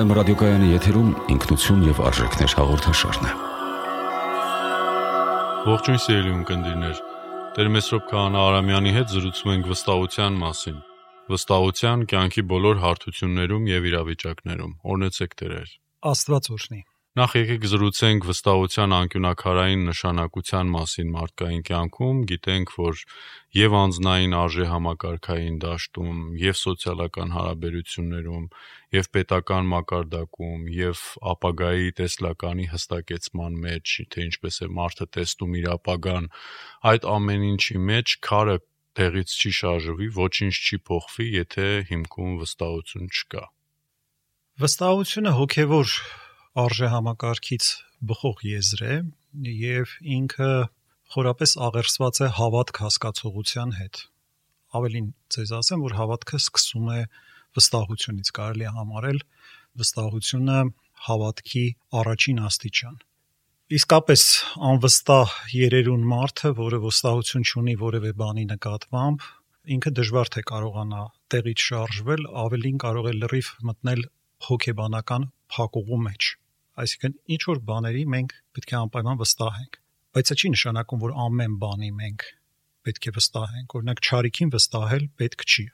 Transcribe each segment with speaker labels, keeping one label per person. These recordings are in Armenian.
Speaker 1: Վեմ ռադիոկայանի եթերում ինքնություն եւ արժեքներ հաղորդաշարն է։
Speaker 2: Ողջույն սիրելի ունկնդիրներ։ Տեր Մեսրոպ Քահանա Արամյանի հետ զրուցում ենք վստահության մասին։ Վստահության կյանքի բոլոր հարթություններում եւ իրավիճակներում։ Օրնեցեք Տերեր։
Speaker 3: Աստված օրհնի։
Speaker 2: Նախ եկեք զրուցենք վստահության անկյունակարային նշանակության մասին մարդկային կյանքում։ Գիտենք, որ եւ անznային արժե համակարգային դաշտում, եւ սոցիալական հարաբերություններում, եւ պետական մակարդակում, եւ ապագայի տեսլականի հստակեցման մեջ, թե ինչպես է մարդը տեսնում իր ապագան, այդ ամեն ինչի մեջ քարը տեղից չի շարժվի, ոչինչ չի փոխվի, եթե հիմքում վստահություն չկա։
Speaker 3: Վստահությունը հոգեվոր արժեհամակարգից բխող եզր է եւ ինքը խորապես աղերսված է հավատք հասկացողության հետ։ Ավելին ցեզ ասեմ, որ հավատքը սկսում է վստահությունից կարելի է համարել վստահությունը հավատքի առաջին աստիճան։ Իսկապես անվստահ երերուն մարդը, որը վստահություն չունի որևէ բանի նկատմամբ, ինքը դժվար թե կարողանա տեղից շարժվել, ավելին կարող է լրիվ մտնել հոգեբանական փակուղու մեջ Այսինքն ինչ որ բաների մենք պետք է անպայման վստահենք, բայց դա չի նշանակում, որ ամեն բանի մենք պետք է վստահենք։ Օրինակ ճարիքին վստահել պետք չի։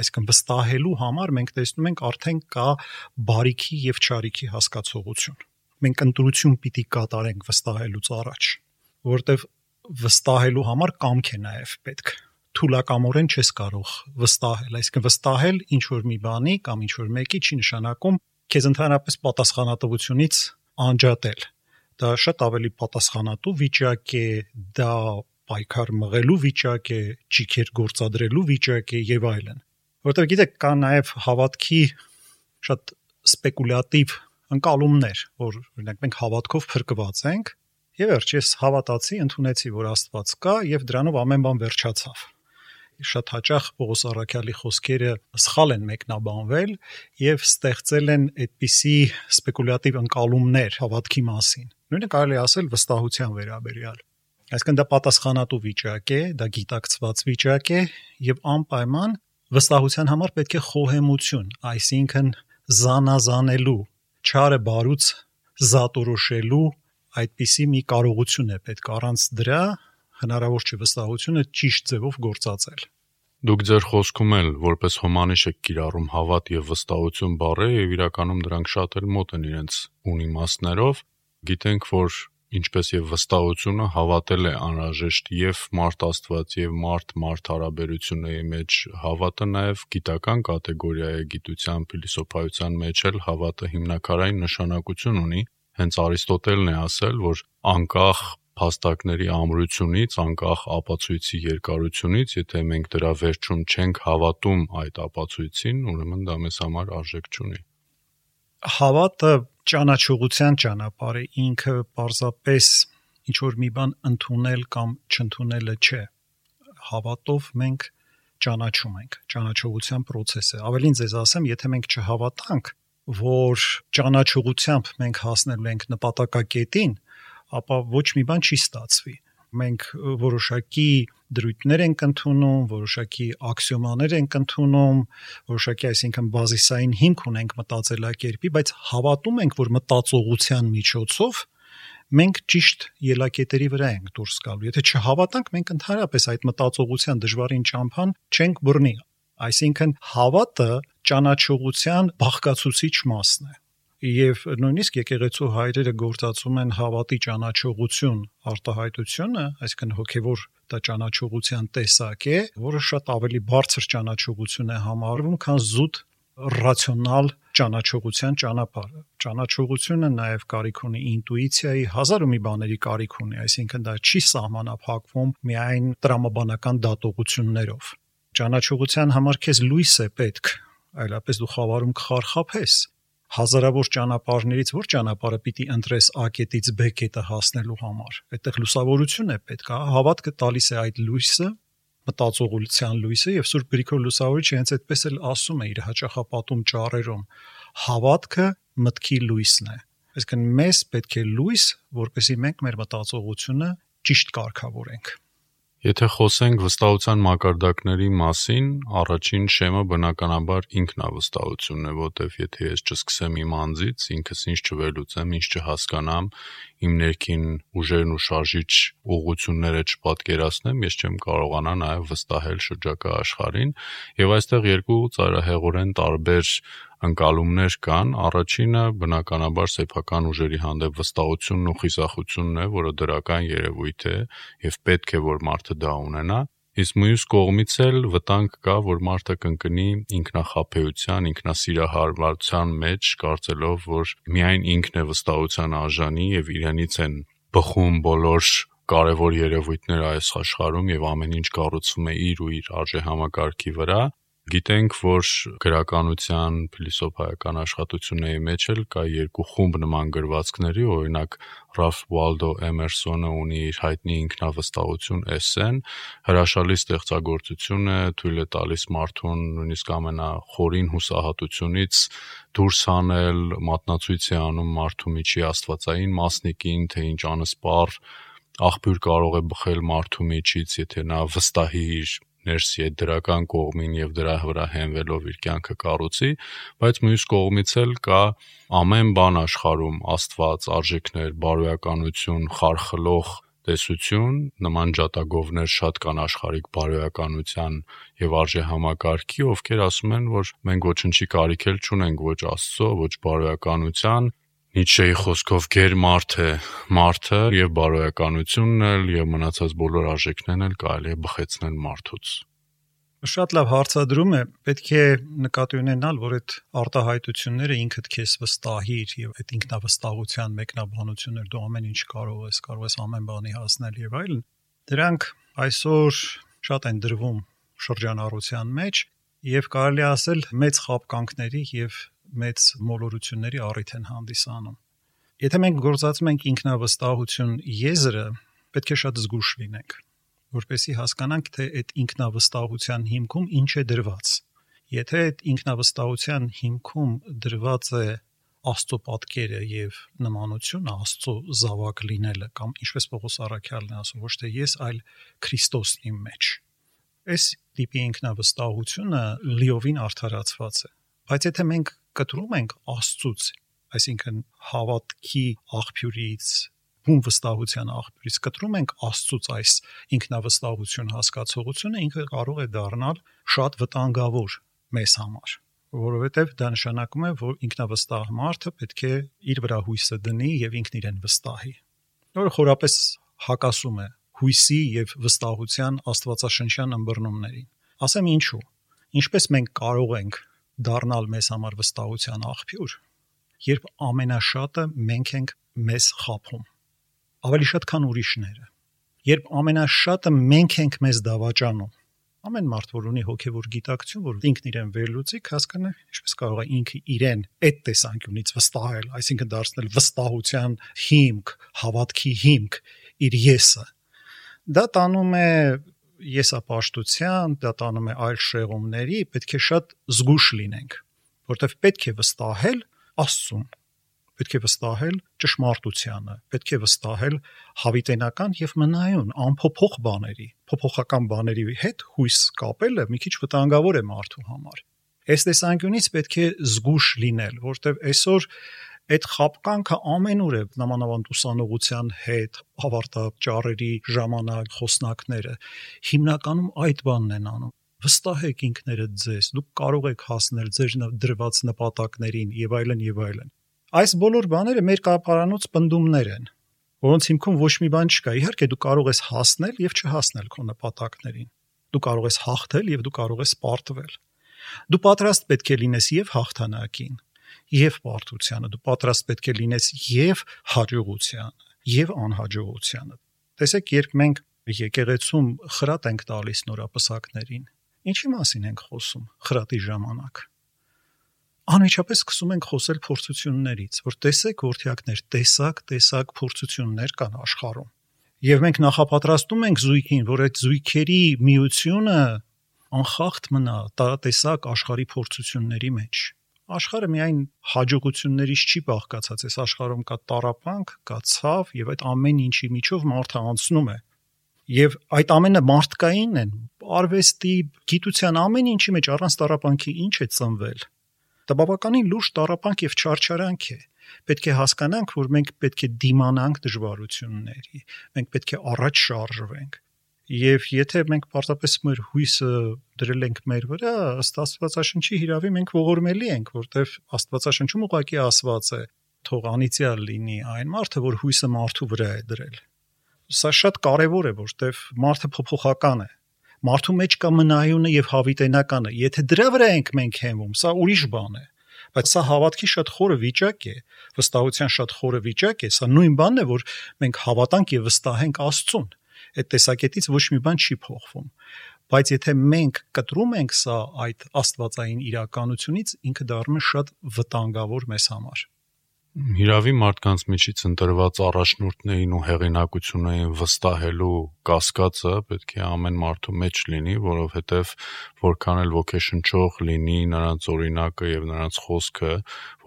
Speaker 3: Այսինքն վստահելու համար մենք տեսնում ենք արդեն կա բարիքի եւ ճարիքի հասկացողություն։ Մենք ընտրություն պիտի կատարենք վստահելուց առաջ, որովհետեւ վստահելու համար կամք է նաեւ պետք թուլակամորեն չես կարող վստահել, այսինքն վստահել ինչ որ մի բանի կամ ինչ որ մեկի չի նշանակում քեզ ընդհանրապես պատասխանատվությունից անջատել։ Դա շատ ավելի պատասխանատու վիճակ է, դա պայքար մղելու վիճակ է, ճիքեր գործադրելու վիճակ է եւ այլն։ Որտեղ գիտեք, կա նաեւ հավատքի շատ սպեկուլյատիվ ընկալումներ, որ օրինակ մենք հավատքով փրկված ենք, եւ վերջ ես հավատացի, ընդունեցի, որ Աստված կա եւ դրանով ամեն բան վերջացավ շատ հաճախ Պողոս Արաքյալի խոսքերը սխալ են մեկնաբանվել եւ ստեղծել են այդպիսի սպեկուլյատիվ ընկալումներ հավատքի մասին։ Նույնը կարելի ասել վստահության վերաբերյալ։ Այսինքն դա պատասխանատու վիճակ է, դա գիտակցված վիճակ է եւ անպայման վստահության համար պետք է խոհեմություն, այսինքն զանազանելու, չարը բարուց զատորոշելու այդպիսի մի կարողություն է պետք առանց դրա հնարավոր չէ վստահությունը ճիշտ ձևով գործածել։
Speaker 2: Դուք ձեր խոսքում էլ որպես հոմանիշ եք կիրառում հավատ եւ վստահություն բառերը եւ իրականում դրանք շատ էլ մոտ են իրենց ունիմաստներով։ Գիտենք, որ ինչպես եւ վստահությունը հավատել է անհրաժեշտ եւ մարդ Աստված եւ մարդ մարդ հարաբերությունների մեջ հավատը նաեւ գիտական կատեգորիա է գիտության փիլիսոփայության մեջ էլ հավատը հիմնակարային նշանակություն ունի հենց Արիստոտելն է ասել որ անկախ փաստակների ամրությունից, անկախ ապացույցի երկարությունից, եթե մենք դրա վերջում չենք հավատում այդ ապացույցին, ուրեմն դա մեզ համար արժեք չունի։
Speaker 3: Հավատը ճանաչողության ճանապարհ է, ինքը պարզապես ինչ որ մի բան ընդունել կամ չընդունելը չէ։ Հավատով մենք ճանաչում ենք, ճանաչողության process է։ Ավելին ձեզ ասեմ, եթե մենք չհավատանք, որ ճանաչողությամբ մենք հասնելու ենք նպատակակետին, ապա ոչ մի բան չի ստացվի մենք որոշակի դրույթներ ենք ընդունում, որոշակի աքսիոմաներ ենք ընդունում, որոշակի այսինքն բազիսային հիմք ունենք մտածելակերպի, բայց հավատում ենք, որ մտածողության միջոցով մենք ճիշտ ելակետերի վրա ենք դուրս գալու։ Եթե չհավատանք, մենք ընդհանրապես այդ մտածողության դժվարին ճամփան չենք բռնի։ Այսինքն հավատը ճանաչողության բաղկացուցիչ մասն է եւ նույնիսկ եկեղեցու հայրերը գործածում են հավատի ճանաչողություն արտահայտությունը, այսինքն հոգեվոր դա ճանաչողության տեսակ է, որը շատ ավելի բարձր ճանաչողություն է համարվում, քան զուտ ռացիոնալ ճանաչողության ճանապարհը։ Ճանաչողությունը նաև կարիք ունի ինտուիցիայի, հազար ու մի բաների կարիք ունի, այսինքն դա չի սահմանափակվում միայն տրամաբանական դատողություններով։ Ճանաչողության համար քեզ լույս է պետք, այլապես դու խավարում կխարխափես հազարավոր ճանապարհներից որ ճանապարհը պիտի ընտրես A կետից B կետը հասնելու համար։ Այդտեղ լուսավորություն է պետք, հա, հավատքը տալիս է այդ լույսը, մտածողության լույսը եւ Սուրբ Գրիգոր Լուսավորիչը հենց այդպես էլ ասում է իր հաճախապատում ճառերում. հավատքը մտքի լույսն է։ Այսինքն մեզ պետք է լույս, որպեսզի մենք մեր մտածողությունը ճիշտ կարգավորենք։
Speaker 2: Եթե խոսենք վստահության մակարդակների մասին, առաջին շեմը բնականաբար ինքնավստահությունն է, որտեվ եթե ես չսկսեմ իմ անձից, ինքս ինձ չվերլուծեմ, ինձ չհասկանամ, իմ ներքին ուժերն ու շարժիչ ուղությունները չպատկերացնեմ, ես չեմ կարողանա նաև վստահել շրջակա աշխարհին, եւ այստեղ երկու ծայրահեղորեն տարբեր ընկալումներ կան։ Առաջինը բնականաբար սեփական ուժերի հանդեպ վստահությունն ու խիզախությունն է, որը դրական երևույթ է եւ պետք է որ մարդը դա ունենա։ Իսկ մյուս կողմից էլ վտանգ կա, որ մարդը կընկնի ինքնախապեյության, ինքնասիրահարվածության մեջ, կարծելով, որ միայն ինքն է վստահության արժանի եւ իրենից են բխում բոլոր կարևոր երևույթները այս աշխարհում եւ ամեն ինչ կառուցվում է իր ու իր արժեհամակարգի վրա Գիտենք, որ գրականության, փիլիսոփայական աշխատությունների մեջ էլ կա երկու խումբ նման գրվածքների, օրինակ Ralph Waldo Emerson-ը ունի իր հայտնի ինքնավստահություն էսսեն, հրաշալի ստեղծագործություն է, թույլ է տալիս մարդուն նույնիսկ ամենախորին հուսահատությունից դուրս հանել, մատնացույց է անում մարդու միջի աստվածային մասնիկին, թե ինչ անսպառ աղբյուր կարող է բխել մարդու միջից, եթե նա վստահի իր ներսի այդ դրական կողմին եւ դրա վրա հենվելով իր կյանքը կառուցի, բայց մյուս կողմից էլ կա ամեն բան աշխարհում Աստված, արժեքներ, բարոյականություն, խարխլող տեսություն, նման ջատագովներ շատ կան աշխարհիկ բարոյականության եւ արժե համակարգի, ովքեր ասում են, որ մենք ոչնչի կարիք էլ չունենք ոչ Աստծո, ոչ բարոյականության, Նիցշեի խոսքով գեր մարդ է մարդը եւ բարոյականությունն էլ եւ մնացած բոլոր արժեքներն էլ կարելի է բխեցնել մարդուց։
Speaker 3: Շատ լավ հարցադրում է։ Պետք է նկատի ունենալ, որ այդ արտահայտությունները ինքդ քեզ վստահիր եւ այդ ինքնավստահության մեկնաբանություններ դու ամեն ինչ կարող ես, կարող ես ամեն բանի հասնել եւ այլն։ Դրանք այսօր շատ են դրվում շրջանառության մեջ եւ կարելի ասել մեծ խապկանքների եւ մեծ մոլորությունների առիթ են հանդիսանում։ Եթե մենք գործածում ենք ինքնավստահություն եզրը, պետք է շատ զգուշ լինենք, որպեսզի հասկանանք, թե այդ ինքնավստահության հիմքում ինչ է դրված։ Եթե այդ ինքնավստահության հիմքում դրված է Աստծո պատկերը եւ նմանությունը Աստծո զավակ լինելը կամ ինչպես Պողոս Արաքյալն է ասում ոչ թե ես այլ Քրիստոսն իմ մեջ այս տիպի ինքնավստահությունը լիովին արդարացված է բայց եթե մենք կտրում ենք Աստծուց, այսինքն հավատքի աղբյուրից, հում վստահության աղբյուրից կտրում ենք Աստծուց այս ինքնավստահություն հասկացողությունը, ինքը կարող է դառնալ շատ վտանգավոր մեզ համար որովհետև դա նշանակում է, որ ինքնավստահ մարդը պետք է իր վրա հույսը դնի եւ ինքն իրեն վստահի։ Որը խորապես հակասում է հույսի եւ վստահության աստվածաշնչյան ըմբռնումներին։ Ասեմ ինչու։ Ինչպես մենք կարող ենք դառնալ մեզ համար վստահության աղբյուր, երբ ամենաշատը մենք ենք մեզ խափում։ Ավելի շատ քան ուրիշները։ Երբ ամենաշատը մենք ենք մեզ դավաճանում։ Ամեն մարդ, որ ունի հոգևոր գիտակցություն, որ ինքն իրեն վերլուծի, հասկանա ինչպես կարող է ինքը իրեն այդ տեսանկյունից վստահել, այսինքն դարձնել վստահության հիմք, հավատքի հիմք իր եսը։ Դա տանում է եսապաշտության, դա տանում է այլ շեղումների, պետք է շատ զգուշ լինենք, որտեղ պետք է վստահել Աստծուն, պետք է վստահել ճշմարտությանը, պետք է վստահել հավիտենական եւ մնայուն անփոփոխ բաների, փոփոխական բաների հետ հույս կապելը մի քիչ վտանգավոր է մարդու համար։ Այս տեսանկյունից պետք է զգուշ լինել, որտեղ այսօր այդ խապկանքը ամենուր է նամանավանդ ուսանողության հետ ավարտաճարերի ժամանակ խոսնակները հիմնականում այդ բանն են անում. Վստահեք ինքներդ ձեզ դուք կարող եք հասնել ձեր դրված նպատակներին եւ այլն եւ այլն այս բոլոր բաները մեր կապարանոց պնդումներ են որոնց հիմքում ոչ մի բան չկա իհարկե դու կարող ես հասնել եւ չհասնել քո նպատակներին դու կարող ես հաղթել եւ դու կարող ես պարտվել դու պատրաստ պետք է լինես եւ հաղթանակին եւ բարդությանը դու պատրաստ պետք է լինես եւ հաջողությանը եւ անհաջողությանը տեսեք երբ մենք եկեղեցում խրատ ենք տալիս նորապսակներին ինչի մասին ենք խոսում խրատի ժամանակ անմիջապես սկսում ենք խոսել փորձություններից որ տեսեք որթիակներ տեսակ տեսակ փորձություններ կան աշխարհում եւ մենք նախապատրաստում ենք զույգին որ այդ զույգերի միությունը անխախտ մնա տարատեսակ աշխարհի փորձությունների մեջ աշխարհը միայն հաջողություններից չի բաղկացած, այս աշխարհում կա տարապանք, կա ցավ եւ այդ ամեն ինչի միջով մարդը անցնում է։ Եվ այդ ամենը մարդկային են, արվեստի, գիտության ամեն ինչի մեջ առանց տարապանքի ինչ է ծնվել։ Դա բավականին լուրջ տարապանք եւ չարչարանք է պետք է հասկանանք, որ մենք պետք է դիմանանք դժվարությունների, մենք պետք է առաջ շարժվենք։ Եվ եթե մենք պարզապես մեր հույսը դրել ենք մեր վրա, ըստ Աստվածաշնչի հիրավի մենք ողորմելի ենք, որտեվ Աստվածաշնչում ուղղակի ասված է. թող անիցիալ լինի այն մարդը, որ հույսը մարդու վրա է դրել։ Սա շատ կարևոր է, որտեվ մարդը փոփոխական է մարդու մեջ կա մնայունը եւ հավիտենականը։ Եթե դրա վրա ենք մենք հենվում, սա ուրիշ բան է բայց սա հավատքի շատ խորը վիճակ է, վստահության շատ խորը վիճակ է, սա նույն բանն է, որ մենք հավատանք եւ վստահենք Աստծուն։ Այդ տեսակետից ոչ մի բան չի փոխվում։ Բայց եթե մենք կտրում ենք սա այդ աստվածային իրականությունից, ինքը դառնում է շատ վտանգավոր մեզ համար։
Speaker 2: Հիրավի մարդկանց միջից ընտրված առաջնորդներին ու հեղինակություններին վստահելու կասկածը պետք է ամեն մարդու մեջ լինի, որովհետև որքան էլ ոգեշնչող լինի նրանց օրինակը եւ նրանց խոսքը,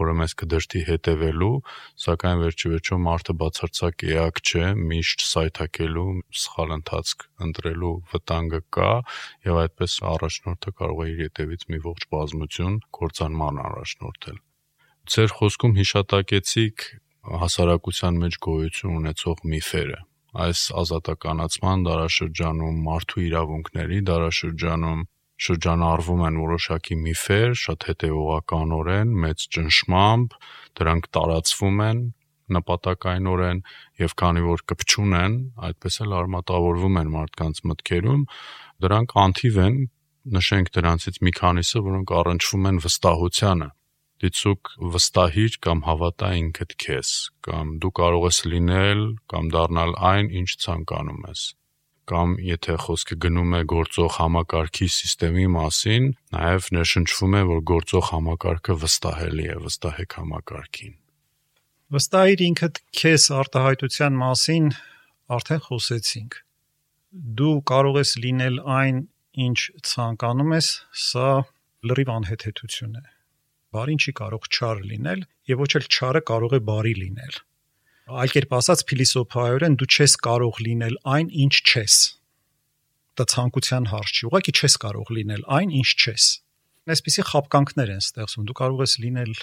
Speaker 2: որը մեզ կդրտի հետևելու, սակայն վերջիվերջո մարդը բացարձակ էակ չէ, միշտ սայթակելու, սխալ ընթացք ընտրելու վտանգը կա եւ այդպես առաջնորդը կարող է իր հետևից մի ողջ բազմություն կործանման առաջնորդել Ձեր խոսքում հիշատակեցիք հասարակության մեջ գոյություն ունեցող միֆերը։ Այս ազատականացման դարաշրջանում մարդու իրավունքների դարաշրջանում շրջանառվում են որոշակի միֆեր, շատ հետևողականորեն, մեծ ճնշմամբ, դրանք տարածվում են նպատակայինորեն եւ քանի որ կպչուն են, այդպես էլ արմատավորվում են մարդկանց մտքերում, դրանք անթիվ են, նշենք դրանցից մի քանիսը, որոնք առնչվում են վստահությանը դիցուք վստահիր կամ հավատա ինքդ քեզ, կամ դու կարող ես լինել կամ դառնալ այն, ինչ ցանկանում ես կամ եթե խոսքը գնում է գործող համակարգի համակարգի մասին, նաև ներշնչվում է, որ գործող համակարգը վստահելի է, վստահեք համակարգին։
Speaker 3: Վստահիր ինքդ քեզ արտահայտության մասին արդեն խոսեցինք։ Դու կարող ես լինել այն, ինչ ցանկանում ես, սա լրիվ անհեթեթություն է բարին չի կարող չար լինել եւ ոչ էլ չարը կարող է բարի լինել։ Այլ կերպ ասած փիլիսոփայորեն դու չես կարող լինել այն, ինչ չես։ Դա ցանկության հարց չի, ուղղակի չես կարող լինել այն, ինչ չես։ Այսպեսի խապկանքներ են ստեղծում։ Դու կարող ես լինել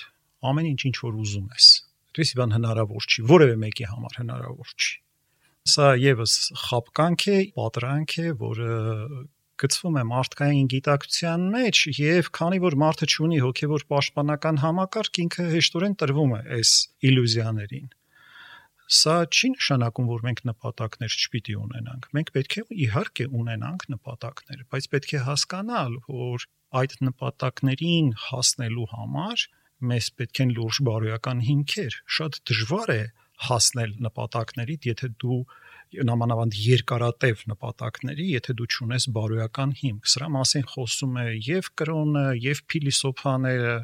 Speaker 3: ամեն ինչ, ինչ որ ուզում ես։ Այդպեսի բան հնարավոր չի, որևէ մեկի համար հնարավոր չի։ Սա եւս խապկանք է, պատրանք է, որը գծվում է մարդկային գիտակցության մեջ եւ քանի որ մարդը ունի հոգեվոր պաշտպանական համակարգ ինքը հեշտորեն տրվում է այս իլյուզիաներին Սա չի նշանակում, որ մենք նպատակներ չպիտի ունենանք։ Մենք պետք է իհարկե ունենանք նպատակներ, բայց պետք է հասկանալ, որ այդ նպատակներին հասնելու համար մեզ պետք են լուրջ բարոյական հիմքեր։ Շատ դժվար է հասնել նպատակներիդ, եթե դու նամանավանդ երկարատև նպատակների, եթե դու ճունես բարոյական հիմք։ Սրա մասին խոսում է եւ կրոնը, եւ փիլիսոփաները,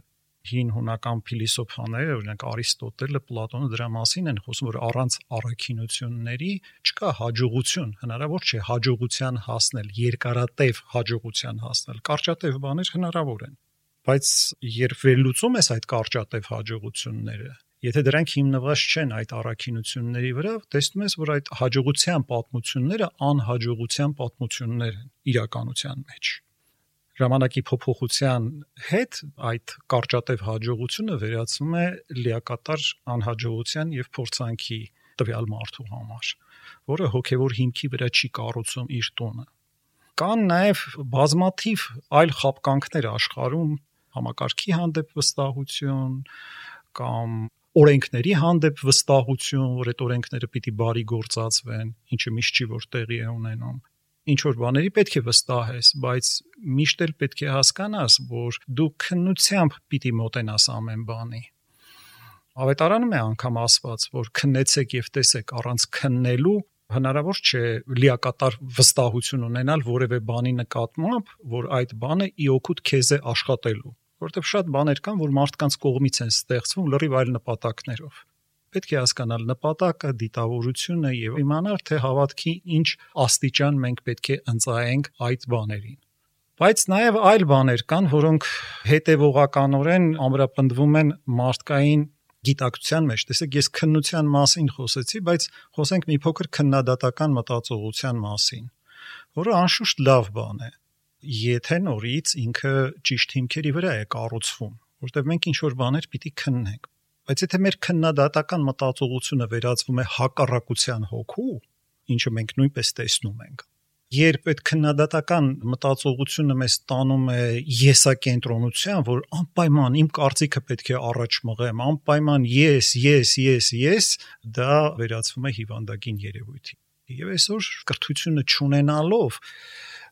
Speaker 3: հին հունական փիլիսոփաները, օրինակ Արիստոտելը, Պլատոնը դրա մասին են խոսում, որ առանց առաքինությունների չկա հաջողություն, հնարավոր չէ հաջողության հասնել, երկարատև հաջողության հասնել։ Կարճատև բաներ հնարավոր են բայց երբ վերլուծում ես այդ կարճատև հաջողությունները Եթե դրանք հիմնված չեն այդ առաքինությունների վրա, տեսնում ես, որ այդ հաջողության պատմությունները անհաջողության պատմություններ են իրականության մեջ։ Ժամանակի փոփոխության հետ այդ կարճատև հաջողությունը վերածվում է լիակատար անհաջողության եւ փորձանքի տվյալ մարդու համար, որը հոգեվոր հիմքի վրա չի կառուցում իր տոնը։ Կան նաև բազմաթիվ այլ խապկանքներ աշխարհում համակարգի հանդեպ վստահություն կամ օրենքների հանդեպ վստահություն, որ այդ օրենքները պիտի բարի գործածվեն, ինչը միշտ չի որ տեղի է ունենում ինչ որ բաների պետք է վստահես, բայց միշտ էլ պետք է հասկանաս, որ դու քննությամբ պիտի մոտենաս ամեն բանի։ Ավետարանում է անգամ ասված, որ քննեցեք եւ տեսեք առանց քննելու հնարավոր չէ լիակատար վստահություն ունենալ որևէ բանի նկատմամբ, որ այդ բանը ի օգուտ քեզ է աշխատելու որովհետև շատ բաներ կան, որ մարդկանց կողմից են ստեղծվում լրիվ այլ նպատակներով։ Պետք է հասկանալ նպատակը, դիտավորությունը եւ իմանալ, թե հավատքի ինչ աստիճան մենք պետք է ընծայենք այդ բաներին։ Բայց նաև այլ բաներ կան, որոնք հետևողականորեն ամրապնդվում են մարդկային գիտակցության մեջ։ Տեսեք, ես քննության մասին խոսեցի, բայց խոսենք մի փոքր քննադատական մտածողության մասին, որը անշուշտ լավ բան է եթե նորից ինքը ճիշտ հիմքերի վրա է կառուցվում, որտեղ մենք ինչ որ բաներ պիտի քննենք։ Բայց եթե մեր քննադատական մտածողությունը վերածվում է հակառակության հոգու, ինչը մենք նույնպես տեսնում ենք, երբ այդ քննադատական մտածողությունը մեզ տանում է եսակենտրոնության, որ անպայման իմ կարծիքը պետք է առաջ մղեմ, անպայման ես, ես, ես, ես, դա վերածվում է հիվանդագին երևույթի։ Եվ այսօր կրթությունը ճանենալով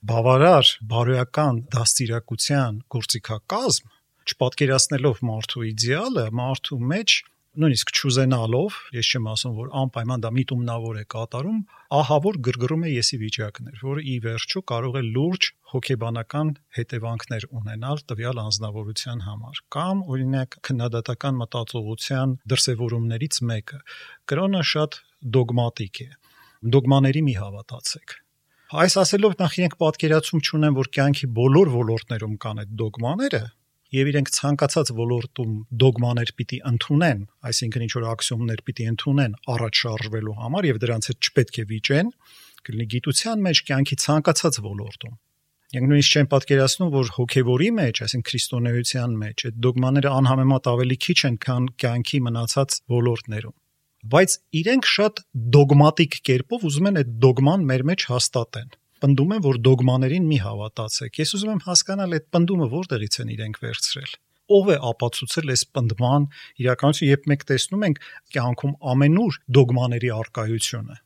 Speaker 3: բավարար բարոյական դաստիարակության գործիքակազմ, չպատկերացնելով մարդու իդեալը, մարդու մեջ նույնիսկ ճուզենալով, ես չեմ ասում, որ անպայման դա միտումնավոր է կատարում, ահավոր գրգռում է եսի վիճակներ, որը ի վերջո կարող է լուրջ հոգեբանական հետևանքներ ունենալ տվյալ անznավորության համար։ Կամ օրինակ քննադատական մտածողության դրսևորումներից մեկը՝ կրոնը շատ դոգմատիկ է։ Դոգմաների մի հավատացեք Այս ասելով նախ իրենք պատկերացում չունեն, որ կյանքի բոլոր ոլորտներում կան այդ դոգմաները, եւ իրենք ցանկացած ոլորտում դոգմաներ պիտի ընդունեն, այսինքն ինչ որ աքսիոմներ պիտի ընդունեն առաջ շարժվելու համար եւ դրանց հետ չպետք է վիճեն, կլինի գիտության մեջ, կյանքի ցանկացած ոլորտում։ Մենք նույնիսկ չեն պատկերացնում, որ հոգեվորի մեջ, այսինքն քրիստոնեության մեջ, այդ դոգմաները անհամեմատ ավելի քիչ են, քան կյանքի մնացած ոլորտներում բայց իրենք շատ դոգմատիկ կերպով ուզում են այդ դոգման մեր մեջ հաստատեն պնդում են, որ դոգմաներին մի հավատացեք։ Ես ուզում եմ հասկանալ այդ պնդումը որտեղից են իրենք վերցրել ով է ապացուցել այս պնդման իրականություն, երբ մենք տեսնում ենք կյանքում ամենուր դոգմաների արկայությունը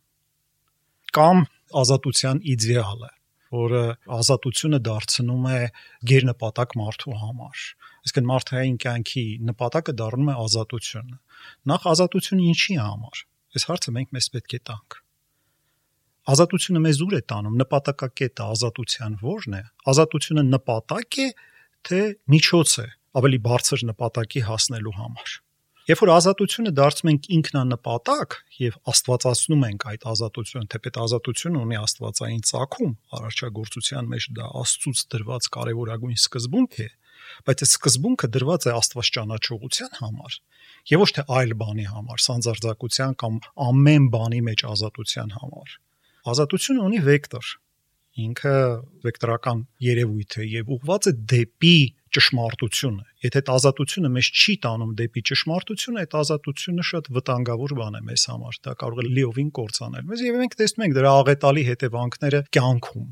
Speaker 3: կամ ազատության իդեալը, որը ազատությունը դարձնում է գերնպատակ մարդու համար։ Այսինքն մարդային կյանքի նպատակը դառնում է ազատությունը։ Նախ ազատությունը ինչի համար։ Այս հարցը մենք մեզ պետք է տանք։ Ազատությունը մեզ ուր է տանում։ Նպատակակետը ազատության ո՞րն է։ Ազատությունը նպատակ է, թե միջոց է ավելի բարձր նպատակի հասնելու համար։ Երբ որ ազատությունը դարձնում ենք ինքնանպատակ եւ աստվածացնում ենք այդ ազատությունը, թեպետ ազատությունը ունի աստվածային ցակում, արարչագործության մեջ դա աստծուց դրված կարևորագույն սկզբունք է, բայց այդ սկզբունքը դրված է Աստված ճանաչողության համար եւ ոչ թե այլ բանի համար, սանձարձակության կամ ամեն բանի մեջ ազատության համար։ Ազատությունը ունի վեկտոր։ Ինքը վեկտորական երևույթ է եւ ուղղված է դեպի ճշմարտությունը։ Եթե այդ ազատությունը մեզ չի տանում դեպի ճշմարտությունը, այդ ազատությունը շատ վտանգավոր բան է մեզ համար։ Դա կարող է լիովին կործանել մեզ եւ մենք տեսնում ենք դրա աղետալի հետևանքները կյանքում։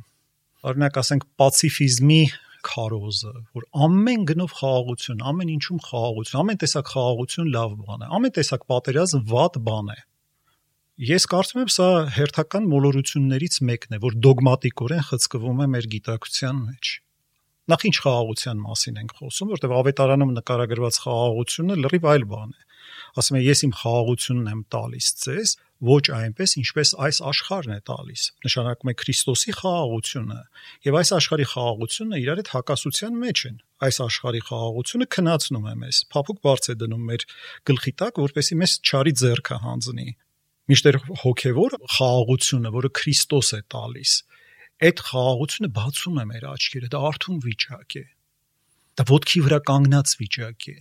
Speaker 3: Օրինակ ասենք պացիֆիզմի քարոզը, որ ամեն գնով խաղաղություն, ամեն ինչում խաղաղություն, ամեն տեսակ խաղաղություն լավ բան է, ամեն տեսակ պատերազմ վատ բան է։ Ես կարծում եմ սա հերթական մոլորություններից մեկն է, որ դոգմատիկորեն խցկվում է մեր գիտակցության մեջ։ Նախ ինչ խաղաղության մասին ենք խոսում, որտեղ ավետարանում նկարագրված խաղաղությունը լրիվ այլ բան է։ Ասում է ես իմ խաղաղությունն եմ տալիս ձեզ, ոչ այնպես, ինչպես այս աշխարհն է տալիս։ Նշանակում է Քրիստոսի խաղաղությունը, եւ այս աշխարհի խաղաղությունը իրար հետ հակասության մեջ են։ Այս աշխարհի խաղաղությունը քնացնում է մեզ, փափուկ բարձ է դնում մեր գլխի տակ, որպեսի մեզ չարի ձեռքը հանձնի։ Միշտեր հոգեվոր խաղաղությունը, որը Քրիստոս է տալիս, այդ խաղաղությունը բացում է մեր աչքերը, դա արթուն վիճակ է։ Դա ոդքի վրա կանգնած վիճակ է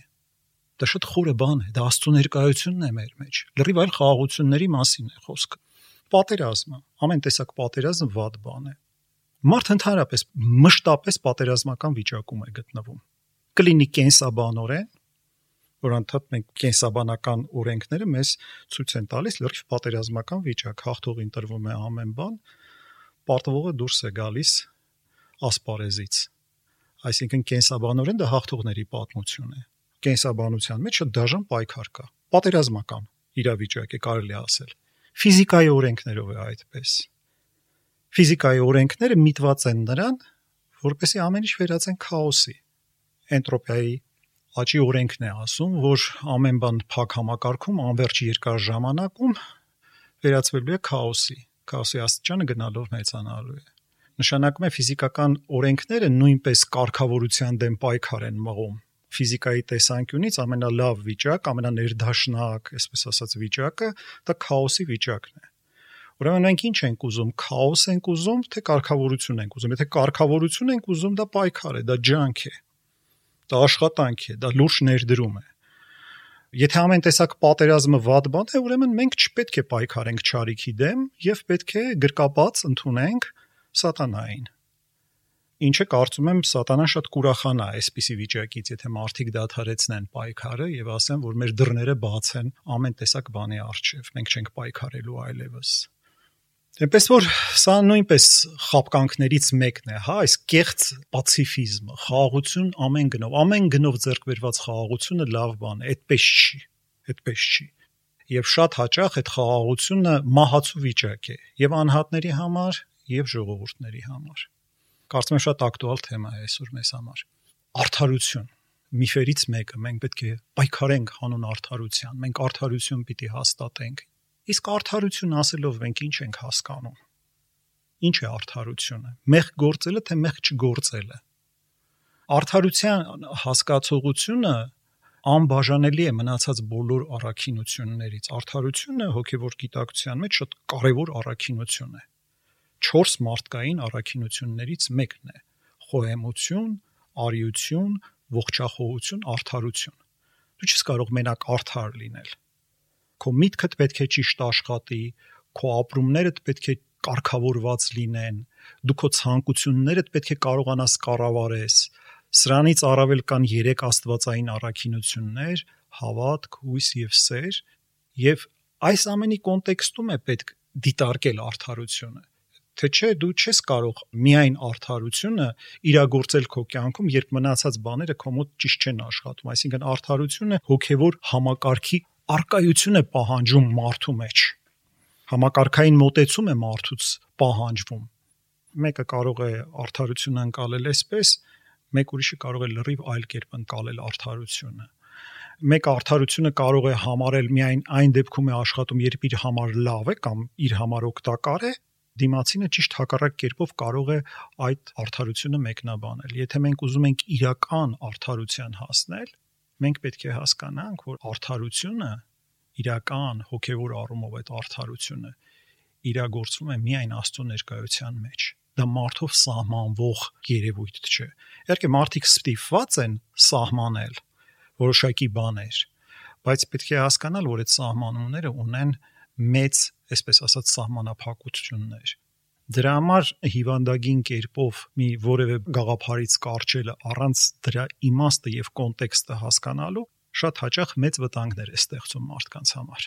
Speaker 3: Դա շատ խորը բան է, դա Աստծո ներկայությունն է մեր մեջ։ Լրիվ այլ խաղաղությունների մասին է խոսքը։ Պատերազմը, ամեն տեսակ պատերազմ վատ բան է։ Մարդ ընդհանրապես մշտապես պատերազմական վիճակում է գտնվում։ Կլինի կենսաբանորեն, որ անդադ մենք կենսաբանական օրենքները մեզ ցույց են տալիս լրիվ պատերազմական վիճակ, հաղթողին տրվում է ամեն բան, պարտվողը դուրս է գալիս ասպարեզից։ Այսինքն կենսաբանորեն դա հաղթողների պատմություն է կենսաբանության մեջ դաժան պայքար կա։ Պատերազմական իրավիճակ է կարելի ասել։ Ֆիզիկայի օրենքներով է այդպես։ Ֆիզիկայի օրենքները միտված են նրան, որպեսզի ամեն ինչ վերածեն քաոսի։ Էնտրոպիայի աճի օրենքն է ասում, որ ամեն բան փակ համակարգում անverջ երկար ժամանակում վերածվելու է քաոսի։ Քաոսի աստիճանը գնալով մեծանալու է նշանակում է ֆիզիկական օրենքները նույնպես կարգավորության դեմ պայքար են մղում ֆիզիկայի տեսանկյունից ամենալավ վիճակ, ամենաներդաշնակ, այսպես ասած վիճակը դա քաոսի վիճակն է։ Ուրեմն մենք ինչ ենք ուզում, քաոս ենք ուզում, թե կարգավորություն ենք ուզում։ Եթե կարգավորություն ենք ուզում, դա պայքար է, դա ջանք է։ Դա աշխատանք է, դա լուրջ ներդրում է։ Եթե ամեն տեսակ պատերազմը վատ բան է, ուրեմն մենք չպետք է պայքարենք ճարիքի դեմ եւ պետք է գրկապած ընդունենք սատանային։ Ինչը կարծում եմ սատանան շատ կուրախանա այսպիսի վիճակից, եթե մարդիկ դադարեցնեն պայքարը եւ ասեն, որ մեր դռները բաց են ամեն տեսակ բանի առջև։ Մենք չենք պայքարելու այլևս։ Այնպես որ սա նույնպես խապկանքներից մեկն է, հա, այս կեղծ պացիֆիզմը, խաղաղություն ամեն գնով, ամեն գնով ձեռք բերված խաղաղությունը լավ բան է, այդպես չի, այդպես չի։ Եվ շատ հաճախ այդ խաղաղությունը մահացու վիճակ է, եւ անհատների համար, եւ ժողովուրդների համար։ Կարծում եմ շատ ակտուալ թեմա է այսօր մեզ համար։ Արդարություն. Միֆերից մեկը մենք պետք է պայքարենք հանուն արդարության։ Մենք արդարություն պիտի հաստատենք Իսկ արդարություն ասելով մենք ինչ ենք հասկանում։ Ինչ է արդարությունը։ Մեղ գործելը թե մեղ չգործելը։ Արդարության հասկացողությունը անբաժանելի է մնացած բոլոր առաքինություններից։ Արդարությունը հոգևոր գիտակցության մեջ շատ կարևոր առաքինություն է։ 4 մարդկային առաքինություններից մեկն է։ Խոհեմություն, արիություն, ողջախոհություն, արդարություն։ Դու չես կարող մենակ արդար լինել քո միտքդ պետք է ճիշտ աշխատի, քո ապրումներդ պետք է կարգավորված լինեն, դու քո ցանկություններդ պետք է կարողանաս կառավարես։ Սրանից առավել կան 3 աստվածային առաքինություններ՝ հավատք, հույս եւ սեր, եւ այս ամենի կոնտեքստում է պետք դիտարկել արդարությունը թե չէ դու չես կարող միայն արդարությունը իրագործել քո կյանքում, երբ մնացած բաները քո մոտ ճիշտ չեն աշխատում։ Այսինքն արդարությունը հոգևոր համակարգի արկայություն է պահանջում մարդու մեջ համակարգային մոտեցում է մարդուց պահանջվում մեկը կարող է արդարությունը անցալել այսպես մեկ ուրիշը կարող է լրիվ այլ կերպ անցալել արդարությունը մեկ արդարությունը կարող է համարել միայն այն դեպքում է աշխատում երբ իր համար լավ է կամ իր համար օգտակար է դիմացինը ճիշտ հակառակ կերպով կարող է այդ արդարությունը մեկնաբանել եթե մենք ուզում ենք իրական արդարության հասնել մենք պետք է հասկանանք, որ արդարությունը իրական հոգևոր առումով այդ արդարությունը իրագործվում է միայն Աստծո ներկայության մեջ դա մարդով սահմանվող երևույթ չէ։ Իհարկե մարդիկ ստիպված են սահմանել որոշակի բաներ, բայց պետք է հասկանալ, որ այդ սահմանումները ունեն մեծ, այսպես ասած, սահմանափակություններ Դրա համար հիվանդագին կերպով մի որևէ գաղափարից կարճելը առանց դրա իմաստը եւ կոնտեքստը հասկանալու շատ հաճախ մեծ վտանգներ է ստեղծում մարդկանց համար։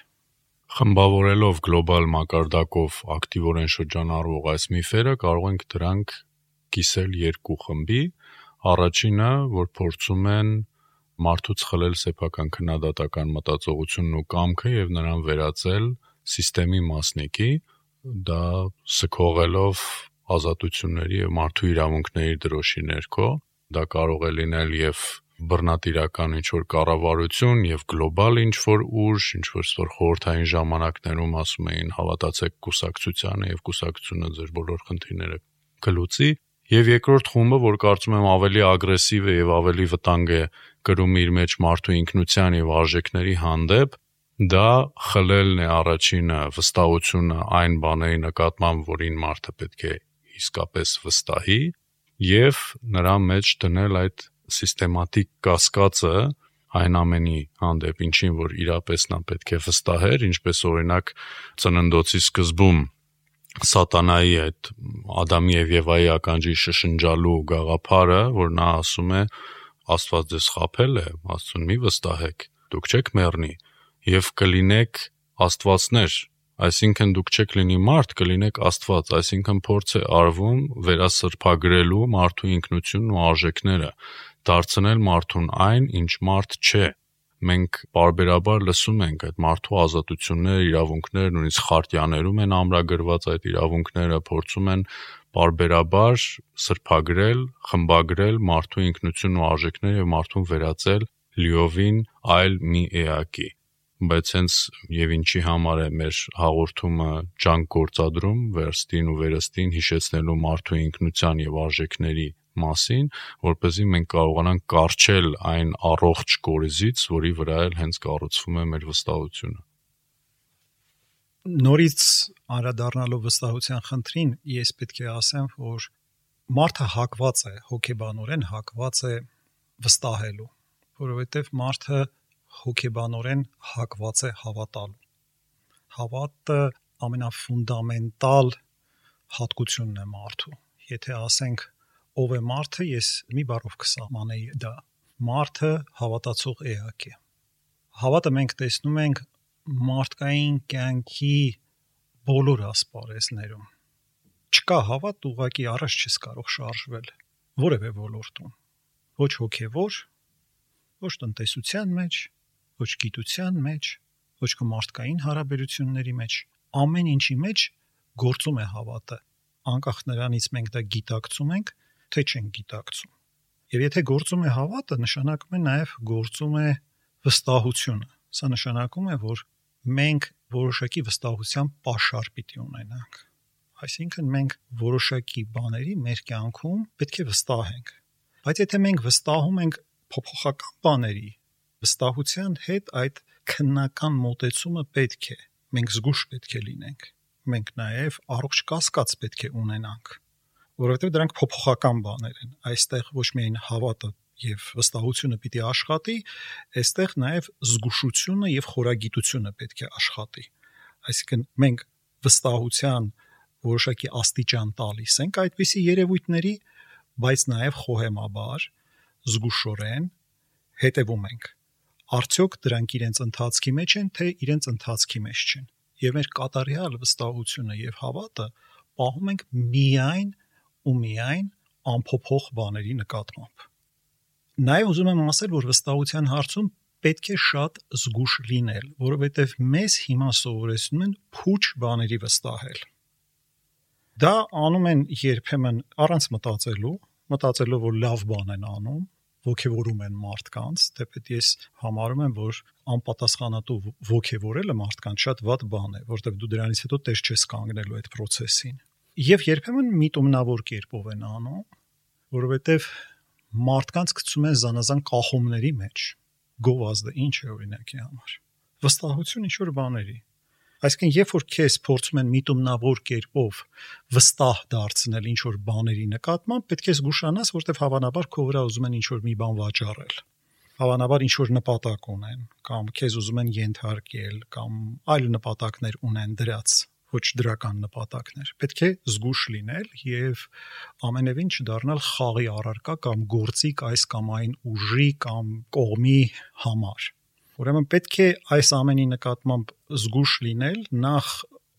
Speaker 2: Խմբավորելով գլոբալ մակարդակով ակտիվորեն շրջանառվող այս միֆերը կարող ենք դրանք կիսել երկու խմբի։ Առաջինը, որ փորձում են մարդուց խլել սեփական քննադատական մտածողությունն ու կամքը եւ նրան վերածել համակարգի մասնիկի, դա սքողելով ազատությունների եւ մարդու իրավունքների դրոշի ներքո դա կարող է լինել եւ բռնատիրական ինչ որ կառավարություն եւ գլոբալ ինչ որ ուժ, ինչ որ ստոր խորթային ժամանակներում ասում էին հավատացեք կուսակցությանը եւ կուսակցությունը ձեր բոլոր խնդիրները կլուծի եւ երկրորդ խումբը, որ կարծում եմ ավելի ագրեսիվ է եւ ավելի վտանգ է կրում իր մեջ մարդու ինքնության եւ արժեքների հանդեպ, Դա խլելն է առաջինը վստահությունը այն բաների նկատմամբ, որին մարդը պետք է իսկապես վստահի եւ նրա մեջ դնել այդ սիստեմատիկ կասկածը այն ամենի հանդեպ, ինչին որ իրապես նա պետք է վստահեր, ինչպես օրինակ ծննդոցի սկզբում սատանայի այդ Ադամի եւ Եվայի ականջի շշնջալու գաղափարը, որ նա ասում է Աստված ձեզ խაფել է, Աստծուն մի վստահեք, դուք չեք մեռնի եւ կլինեք աստվածներ, այսինքն դուք չեք լինի մարդ, կլինեք աստված, այսինքն փորձ է արվում վերասրբագրելու մարդու ինքնությունն ու արժեքները, դարձնել մարդուն այն, ինչ մարդ չէ մենք բարբերաբար լսում ենք այդ մարդու ազատությունները, իրավունքները, նույնիսկ խարտյաներում են ամրագրված այդ իրավունքները, փորձում են բարբերաբար սրբագրել, խմբագրել մարդու ինքնությունն ու արժեքները եւ մարդուն վերածել լիովին այլ մի էակի բայց հենց եւ ինչի համար է մեր հաղորդումը ջանք գործադրում վերստին ու վերստին հիշեցնելու մարդու ինքնության եւ արժեքների մասին, որ เป զի մենք կարողանանք կարճել այն առողջ կորիզից, որի վրա էլ հենց կառուցվում է մեր վստահությունը։
Speaker 3: Նորից անդրադառնալով վստահության խնդրին, ես պետք է ասեմ, որ մարդը հակված է հոգեբանորեն հակված է վստահելու, որովհետև մարդը հոգեբանորեն հակված է հավատալու։ Հավատը ամենաֆունդամենտալ հատկությունն է մարդու։ Եթե ասենք ով է մարդը, ես մի բառով կսահմանեի դա։ Մարդը հավատացող էակ է։ Հավատը մենք տեսնում ենք մարդկային կյանքի բոլոր ասպարեզներում։ Չկա հավատ, ուղակի առաջ չես կարող շարժվել որևէ ոլորտում։ Ոչ հոգևոր, ոչ տնտեսության մեջ, ոչ գիտության մեջ, ոչ մարդկային հարաբերությունների մեջ, ամեն ինչի մեջ գործում է հավատը անկախ նրանից մենք դա գիտակցում ենք թե չենք գիտակցում եւ եթե գործում է հավատը նշանակում է նաեւ գործում է վստահությունը սա նշանակում է որ մենք որոշակի վստահության pašար պիտի ունենանք այսինքն մենք որոշակի բաների մեր կյանքում պետք է վստահենք բայց եթե մենք վստահում ենք փոփոխական բաների վստահության հետ այդ քննական մոտեցումը պետք է մենք զգուշ պետք է լինենք մենք նաև առողջ կասկած պետք է ունենանք, որովհետև դրանք փոփոխական բաներ են։ Այստեղ ոչ միայն հավատը եւ վստահությունը պիտի աշխատի, այստեղ նաև զգուշությունը եւ խորագիտությունը պետք է աշխատի։ Այսինքն մենք վստահության որոշակի աստիճան տալիս ենք այդպիսի երևույթների, բայց նաև խոհեմաբար, զգուշորեն հետևում ենք։ Արդյոք դրանք իրենց ընթացքի մեջ են, թե իրենց ընթացքի մեջ չեն եւ մեր կատարյալ վստահությունը եւ հավատը պահում ենք միայն ու միայն անփոփոխ բաների նկատմամբ։ Նաև ուզում եմ ասել, որ վստահության հարցում պետք է շատ զգուշ լինել, որովհետև մեզ հիմա սովորեցնում են փուչ բաների վստահել։ Դա անում են երբեմն առանց մտածելու, մտածելով որ լավ բան են անում, ողջևորում են մարդկանց, թեպետ ես համարում եմ, որ անպատասխանատու ողջևորելը մարդկանց շատ վատ բան է, որտեղ դու դրանից հետո տես չես կանգնելու այդ process-ին։ Եվ երբեմն միտումնավոր կերպով են անում, որովհետև մարդկանց գցում են զանազան կախումների մեջ։ Գովազդը ինչ է օրինակի համար։ Վստահություն ինչ որ բաների Այսինքն, երբ որ քեզ փորձում են միտումնավոր կերպով վստահ դարձնել ինչ որ բաների նկատմամբ, պետք է զգուշանաս, որտեվ հավանաբար քո վրա ուզում են ինչ որ մի բան վաճառել հավանաբար ինչ որ նպատակ ունեն կամ քեզ ուզում են ենթարկել կամ այլ նպատակներ ունեն դրած ոչ դրական նպատակներ պետք է զգուշ լինել եւ ամենևին չդառնալ խաղի առարկա կամ գործիք այս կամ այն ուժի կամ կողմի համար Ուրեմն պետք է այս ամենի նկատմամբ զգուշ լինել, նախ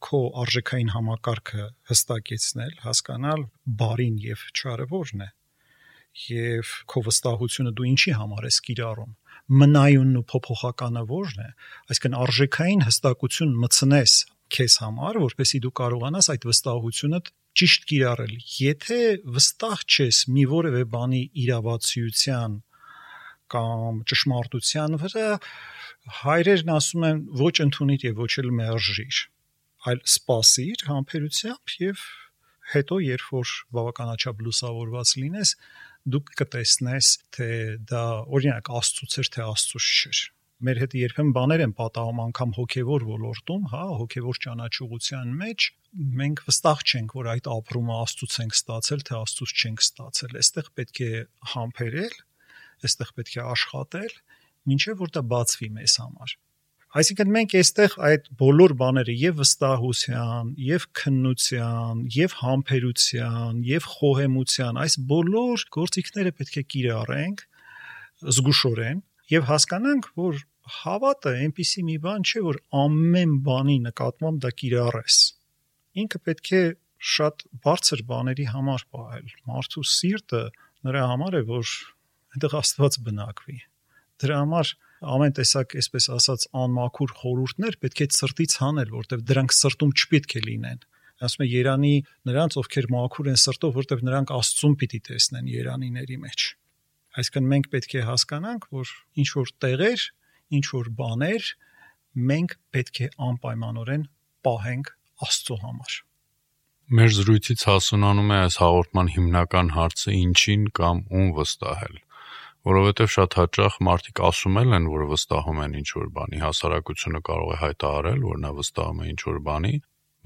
Speaker 3: քո արժեքային համակարգը հստակեցնել, հասկանալ բարին եւ չարը որն է եւ քո վստահությունը դու ինչի համար ես կիրառում մնայունն ու փոփոխականը որն է այսինքն արժեքային հստակություն մցնես քեզ համար որպեսզի դու կարողանաս այդ վստահությունը ճիշտ կիրառել եթե վստահ չես մի որևէ բանի իրավացիության կամ ճշմարտության վրա հայրերն ասում են ոչ ընդունիր եւ ոչ էլ մերժիր, այլ սпасիր համբերությամբ եւ հետո երբ որ բավականաչափ լուսավորված լինես, դու կտեսնես, թե դա օրինակ աստծուց էր թե աստծուց չէր մեր հետ երբեմն բաներ են պատահում անգամ հոգևոր ոլորտում, հա, հոգևոր ճանաչողության մեջ մենք վստահ չենք, որ այդ ապրումը Աստծուց ենք ստացել, թե Աստծուց չենք ստացել։ Այստեղ պետք է համբերել այստեղ պետք է աշխատել, ինչեւ որ դա բացվի մեզ համար։ Այսինքն մենք այստեղ այդ բոլոր բաները եւ վստահության, եւ քննության, եւ համբերության, եւ խոհեմության, այս բոլոր գործիքները պետք է կիրառենք զգուշորեն եւ հասկանանք, որ հավատը այնպիսի մի բան չէ, որ ամեն բանի նկատմամբ դա կիրառես։ Ինքը պետք է շատ բարձր բաների համար պահել։ Մարդու սիրտը նրա համար է, որ այնտեղ Աստված բնակվի։ Դրա համար ամեն տեսակ, այսպես ասած, անմաքուր խորհուրդներ պետք է սրտից հանել, որտեղ դրանք սրտում չպետք է լինեն ասում է Երանի նրանց ովքեր մաքուր են սրտով, որտեղ նրանք Աստծուն պիտի տեսնեն Երանիների մեջ։ Այսինքն մենք պետք է հասկանանք, որ ինչ որ տեղեր, ինչ որ բաներ մենք պետք է անպայմանորեն պահենք Աստծո համար։
Speaker 2: Մեր զրույցից հասունանում է այս հաղորդման հիմնական հարցը ինչին կամ ում վստահել որովհետև շատ հաճախ մարդիկ ասում են, որ վստահում են ինչ-որ բանի, հասարակությունը կարող է հայտարարել, որ նա վստահում է ինչ-որ բանի,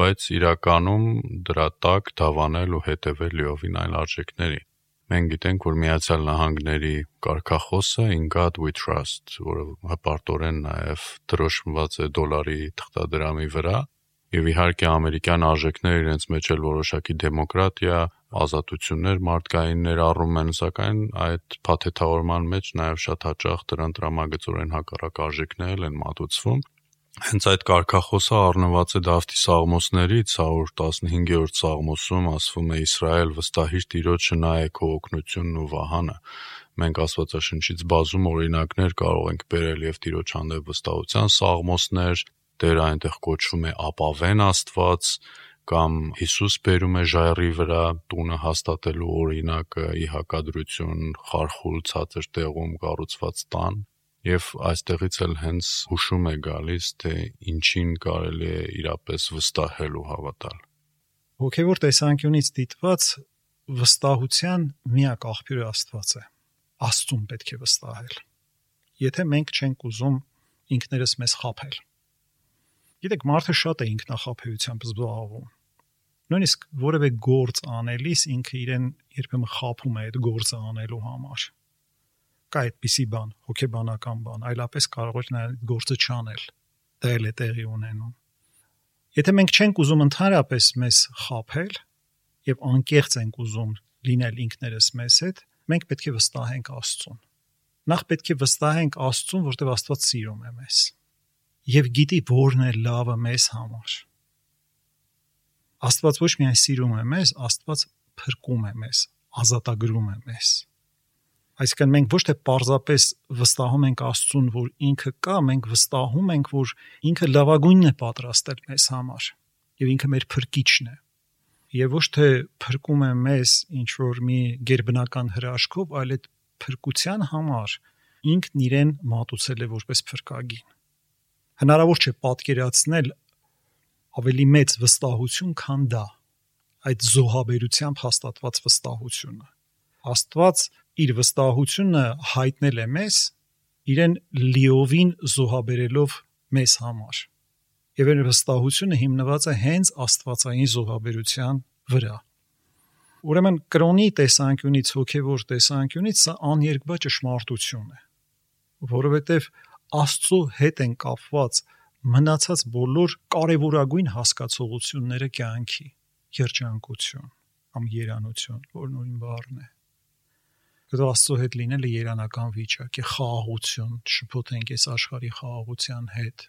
Speaker 2: բայց իրականում դրա տակ դավանել ու հետևել լիովին այլ արժեքների։ Մենք գիտենք, որ Միացյալ Նահանգների կարգախոսը In God we trust, որը հպարտորեն նաև դրոշմված է դոլարի թղթադրամի վրա, եւ իհարկե ամերիկյան արժեքները իրենց մեջ էլ որոշակի դեմոկրատիա, ազատություններ մարդկայիններ առում են, սակայն այդ փաթեթավորման մեջ նաև շատ հաճախ դրան տրամագծորեն հակառակ արժեքներ են մատուցվում Հենց այդ կարգախոսը առնված է Դավթի Սաղմոսներից 115-րդ Սաղմոսում ասվում է Իսրայել վստահիր Տիրոջը նայե քո օգնությունն ու վահանը։ Մենք Աստվածաշնչից բազում օրինակներ կարող ենք բերել եւ Տիրոջ հանդեպ վստահության սաղմոսներ, Տերը այնտեղ կոչվում է ապավեն Աստված, կամ Հիսուս բերում է ժայռի վրա տունը հաստատելու օրինակը ի հակադրություն խարխուլ ցածր տեղում կառուցված տան եւ այստեղից էլ հենց հուշում է գալիս, թե ինչին կարելի է իրապես վստահել ու հավատալ։
Speaker 3: Հոգևոր տեսանկյունից դիտված վստահության միակ աղբյուրը Աստված է։ Աստծուն պետք է վստահել։ Եթե մենք չենք ուզում ինքներս մեզ խափել։ Գիտեք, մարդը շատ է ինքնախապեյությամբ զբաղվում։ Նույնիսկ որևէ գործ անելիս ինքը իրեն երբեմն խափում է այդ գործը անելու համար կա այդպիսի բան, հոգեբանական բան, այլապես կարող եք նաև գործը չանել։ Դա էլ է տեղի ունենում։ Եթե մենք չենք ուզում ընդհանրապես մեզ խափել եւ անկեղծ ենք ուզում լինել ինքներս մեզ հետ, մենք պետք է վստահենք Աստծուն։ Նախ պետք է վստահենք Աստծուն, որտեղ Աստված սիրում է մեզ եւ գիտի որն է լավը մեզ համար։ Աստված ոչ միայն սիրում է մեզ, Աստված փրկում է մեզ, ազատագրում է մեզ։ Այսինքն մենք ոչ թե parzapes վստահում ենք Աստծուն, որ ինքը կա, մենք վստահում ենք, որ ինքը լավագույնն է պատրաստել մեզ համար եւ ինքը մեր փրկիչն է։ Եվ ոչ թե փրկում է մեզ ինչ որ մի ģերբնական հրաշքով, այլ այդ փրկության համար ինքն իրեն մատուցել է որպես փրկագին։ Հնարավոր չէ պատկերացնել ավելի մեծ վստահություն, քան դա այդ զոհաբերությամբ հաստատված վստահությունը։ Աստված իր վստահությունը հայտնել է մեզ իրեն լիովին զոհաբերելով մեզ համար։ Եվ այդ վստահությունը հիմնված է հենց աստվածային զոհաբերության վրա։ Ուրեմն կրոնի տեսանկյունից, հոգևոր տեսանկյունից սա աներկբա ճշմարտություն է, որովհետև Աստծո հետ են կապված մնացած բոլոր կարևորագույն հասկացողությունները կյանքի, երջանկություն կամ երանություն, որ նույն բառն է Հետո Աստծո հետ լինելը երանական վիճակ է, խաղաղություն, շփոթենք այս աշխարհի խաղաղության հետ։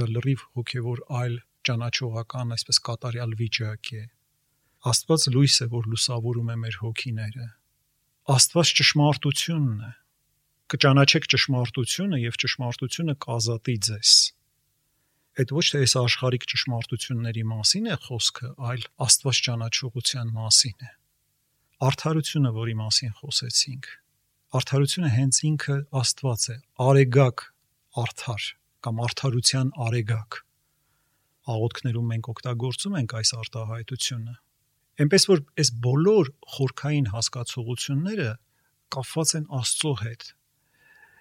Speaker 3: Դա լրիվ հոգևոր այլ ճանաչողական, այսպես կատարյալ վիճակ է։ Աստված լույս է, որ լուսավորում է մեր հոգիները։ Աստված ճշմարտությունն է։ Կճանաչեք ճշմարտությունը եւ ճշմարտությունը կազատի ձեզ։ Այդ ոչ թե այս աշխարհիկ ճշմարտությունների մասին է խոսքը, այլ Աստված ճանաչողության մասին է արդարությունը, որի մասին խոսեցինք, արդարությունը հենց ինքը Աստված է, արեգակ արդար կամ արդարության արեգակ։ Աղոթքներում մենք օգտագործում ենք այս արտահայտությունը։ Էնպես որ այս բոլոր խորքային հասկացողությունները կապված են Աստծո հետ։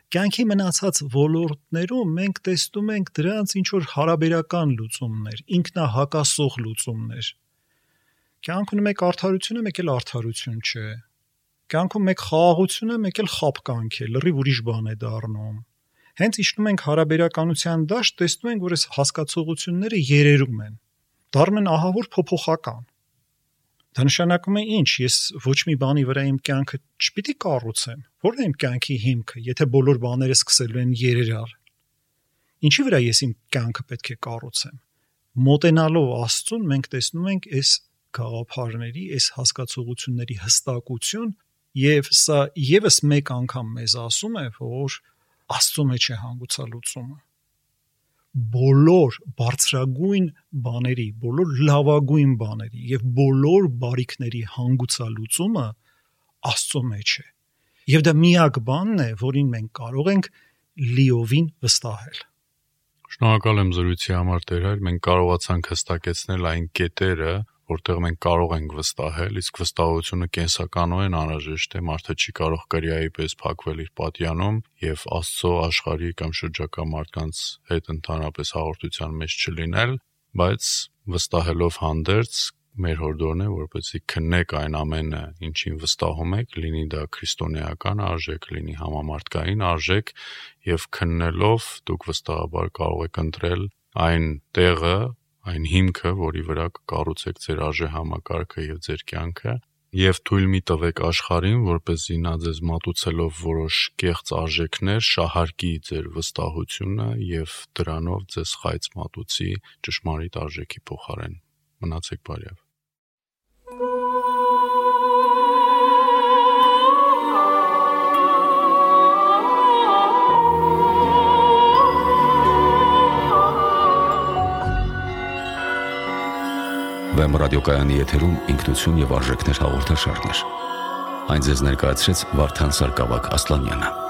Speaker 3: Կյանքի մնացած ոլորտներում մենք տեսնում ենք դրանց ինչ որ հարաբերական լուծումներ, ինքնահակասող լուծումներ, Կյանքում մեկ արդարություն է, մեկ էլ արդարություն չէ։ Կյանքում մեկ խաղաղություն է, մեկ էլ խապկանք է, լրիվ ուրիշ բան է դառնում։ Հենց իջնում ենք հարաբերականության դաշտ, տեսնում ենք, որ այս հասկացողությունները երերում են։ Դառնում են ահավոր փոփոխական։ Դա նշանակում է ինչ, ես ոչ մի բանի վրա իմ կյանքը չպիտի կառուցեմ։ Որն է իմ կյանքի հիմքը, եթե բոլոր բաները սկսելու են երերալ։ Ինչի վրա ես իմ կյանքը պետք է կառուցեմ։ Մոտենալով Աստծուն մենք տեսնում ենք այս գաղափարների, այս հասկացողությունների հստակություն եւ սա եւս մեկ անգամ մեզ ասում է, որ Աստծո մեջ է հանգուցալուծումը բոլոր բարձրագույն բաների, բոլոր լավագույն բաների եւ բոլոր բարիքների հանգուցալուծումը Աստծո մեջ է։ Եվ դա միակ բանն է, որին մենք կարող ենք լիովին վստահել։
Speaker 2: Շնորհակալ եմ զրույցի համար Տեր հայր, մենք կարողացանք հստակեցնել այն կետերը, որտեղ մենք կարող ենք վստահել, իսկ վստահությունը կենսականորեն անհրաժեշտ է, մարդը չի կարող կրիայի պես փակվել իր պատյանում եւ Աստծո աշխարհի կամ շրջակա մարդկանց հետ ընդհանրապես հաղորդության մեջ չլինել, բայց վստահելով հանդերձ մեր հորդորն է, որպեսզի քննեք այն ամենը, ինչին վստահում եք, լինի դա քրիստոնեական արժեք, լինի համամարտկային արժեք, եւ քննելով դուք վստահաբար կարող եք ընտրել այն տեղը, այն հիմքը, որի վրա կկառուցեք ձեր արժե համակարգը եւ ձեր կյանքը, եւ թույլ մի տվեք աշխարհին, որպեսզի նա ձեզ մատուցելով որոշ կեղծ արժեքներ շահարկի ձեր վստահությունը եւ դրանով ձեզ խայծ մատուցի ճշմարիտ արժեքի փոխարեն։ Մնացեք բարյավ։
Speaker 1: Վեմ ռադիոկայանի եթերում ինքնություն եւ արժեքներ հաղորդաշարներ։ Այն ձեզ ներկայացրեց Վարդան Սարգսակ Ասլանյանը։